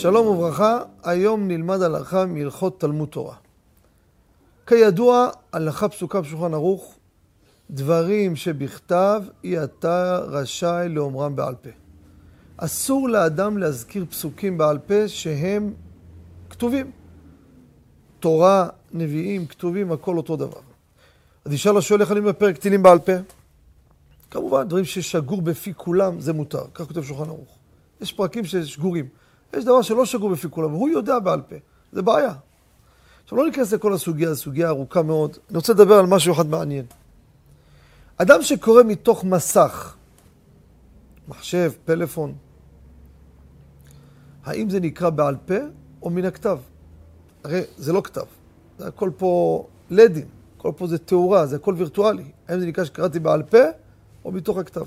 שלום וברכה, היום נלמד הלכה מהלכות תלמוד תורה. כידוע, הלכה פסוקה בשולחן ערוך, דברים שבכתב, אי אתה רשאי לאומרם בעל פה. אסור לאדם להזכיר פסוקים בעל פה שהם כתובים. תורה, נביאים, כתובים, הכל אותו דבר. אז ישאל השואל איך אני מפרק תהילים בעל פה? כמובן, דברים ששגור בפי כולם, זה מותר. כך כותב שולחן ערוך. יש פרקים ששגורים. יש דבר שלא שגור בפי כולם, והוא יודע בעל פה. זה בעיה. עכשיו, לא ניכנס לכל הסוגיה, זו סוגיה ארוכה מאוד. אני רוצה לדבר על משהו אחד מעניין. אדם שקורא מתוך מסך, מחשב, פלאפון, האם זה נקרא בעל פה או מן הכתב? הרי זה לא כתב, זה הכל פה לדים, הכל פה זה תאורה, זה הכל וירטואלי. האם זה נקרא שקראתי בעל פה או מתוך הכתב?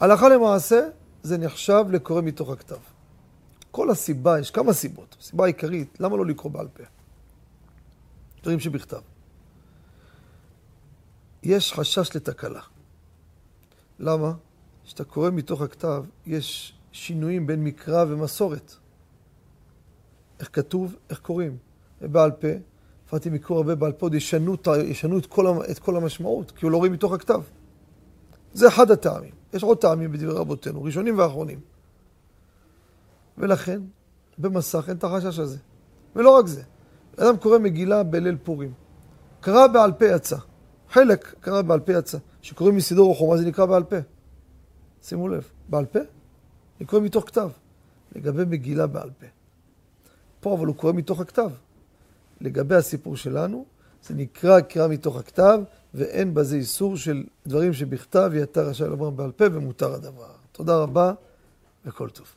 הלכה למעשה, זה נחשב לקורא מתוך הכתב. כל הסיבה, יש כמה סיבות. הסיבה העיקרית, למה לא לקרוא בעל פה? דברים שבכתב. יש חשש לתקלה. למה? כשאתה קורא מתוך הכתב, יש שינויים בין מקרא ומסורת. איך כתוב, איך קוראים. בעל פה, לפעמים מקרוא הרבה בעל פה, עוד ישנו, ישנו את, כל, את כל המשמעות, כי הוא לא רואה מתוך הכתב. זה אחד הטעמים. יש עוד טעמים בדברי רבותינו, ראשונים ואחרונים. ולכן, במסך אין את החשש הזה. ולא רק זה, אדם קורא מגילה בליל פורים. קרא בעל פה יצא. חלק קרא בעל פה יצא. שקוראים מסידור או חומה זה נקרא בעל פה. שימו לב, בעל פה? אני קורא מתוך כתב. לגבי מגילה בעל פה. פה אבל הוא קורא מתוך הכתב. לגבי הסיפור שלנו, זה נקרא קריאה מתוך הכתב, ואין בזה איסור של דברים שבכתב, אתה רשאי לומר בעל פה ומותר הדבר. תודה רבה וכל טוב.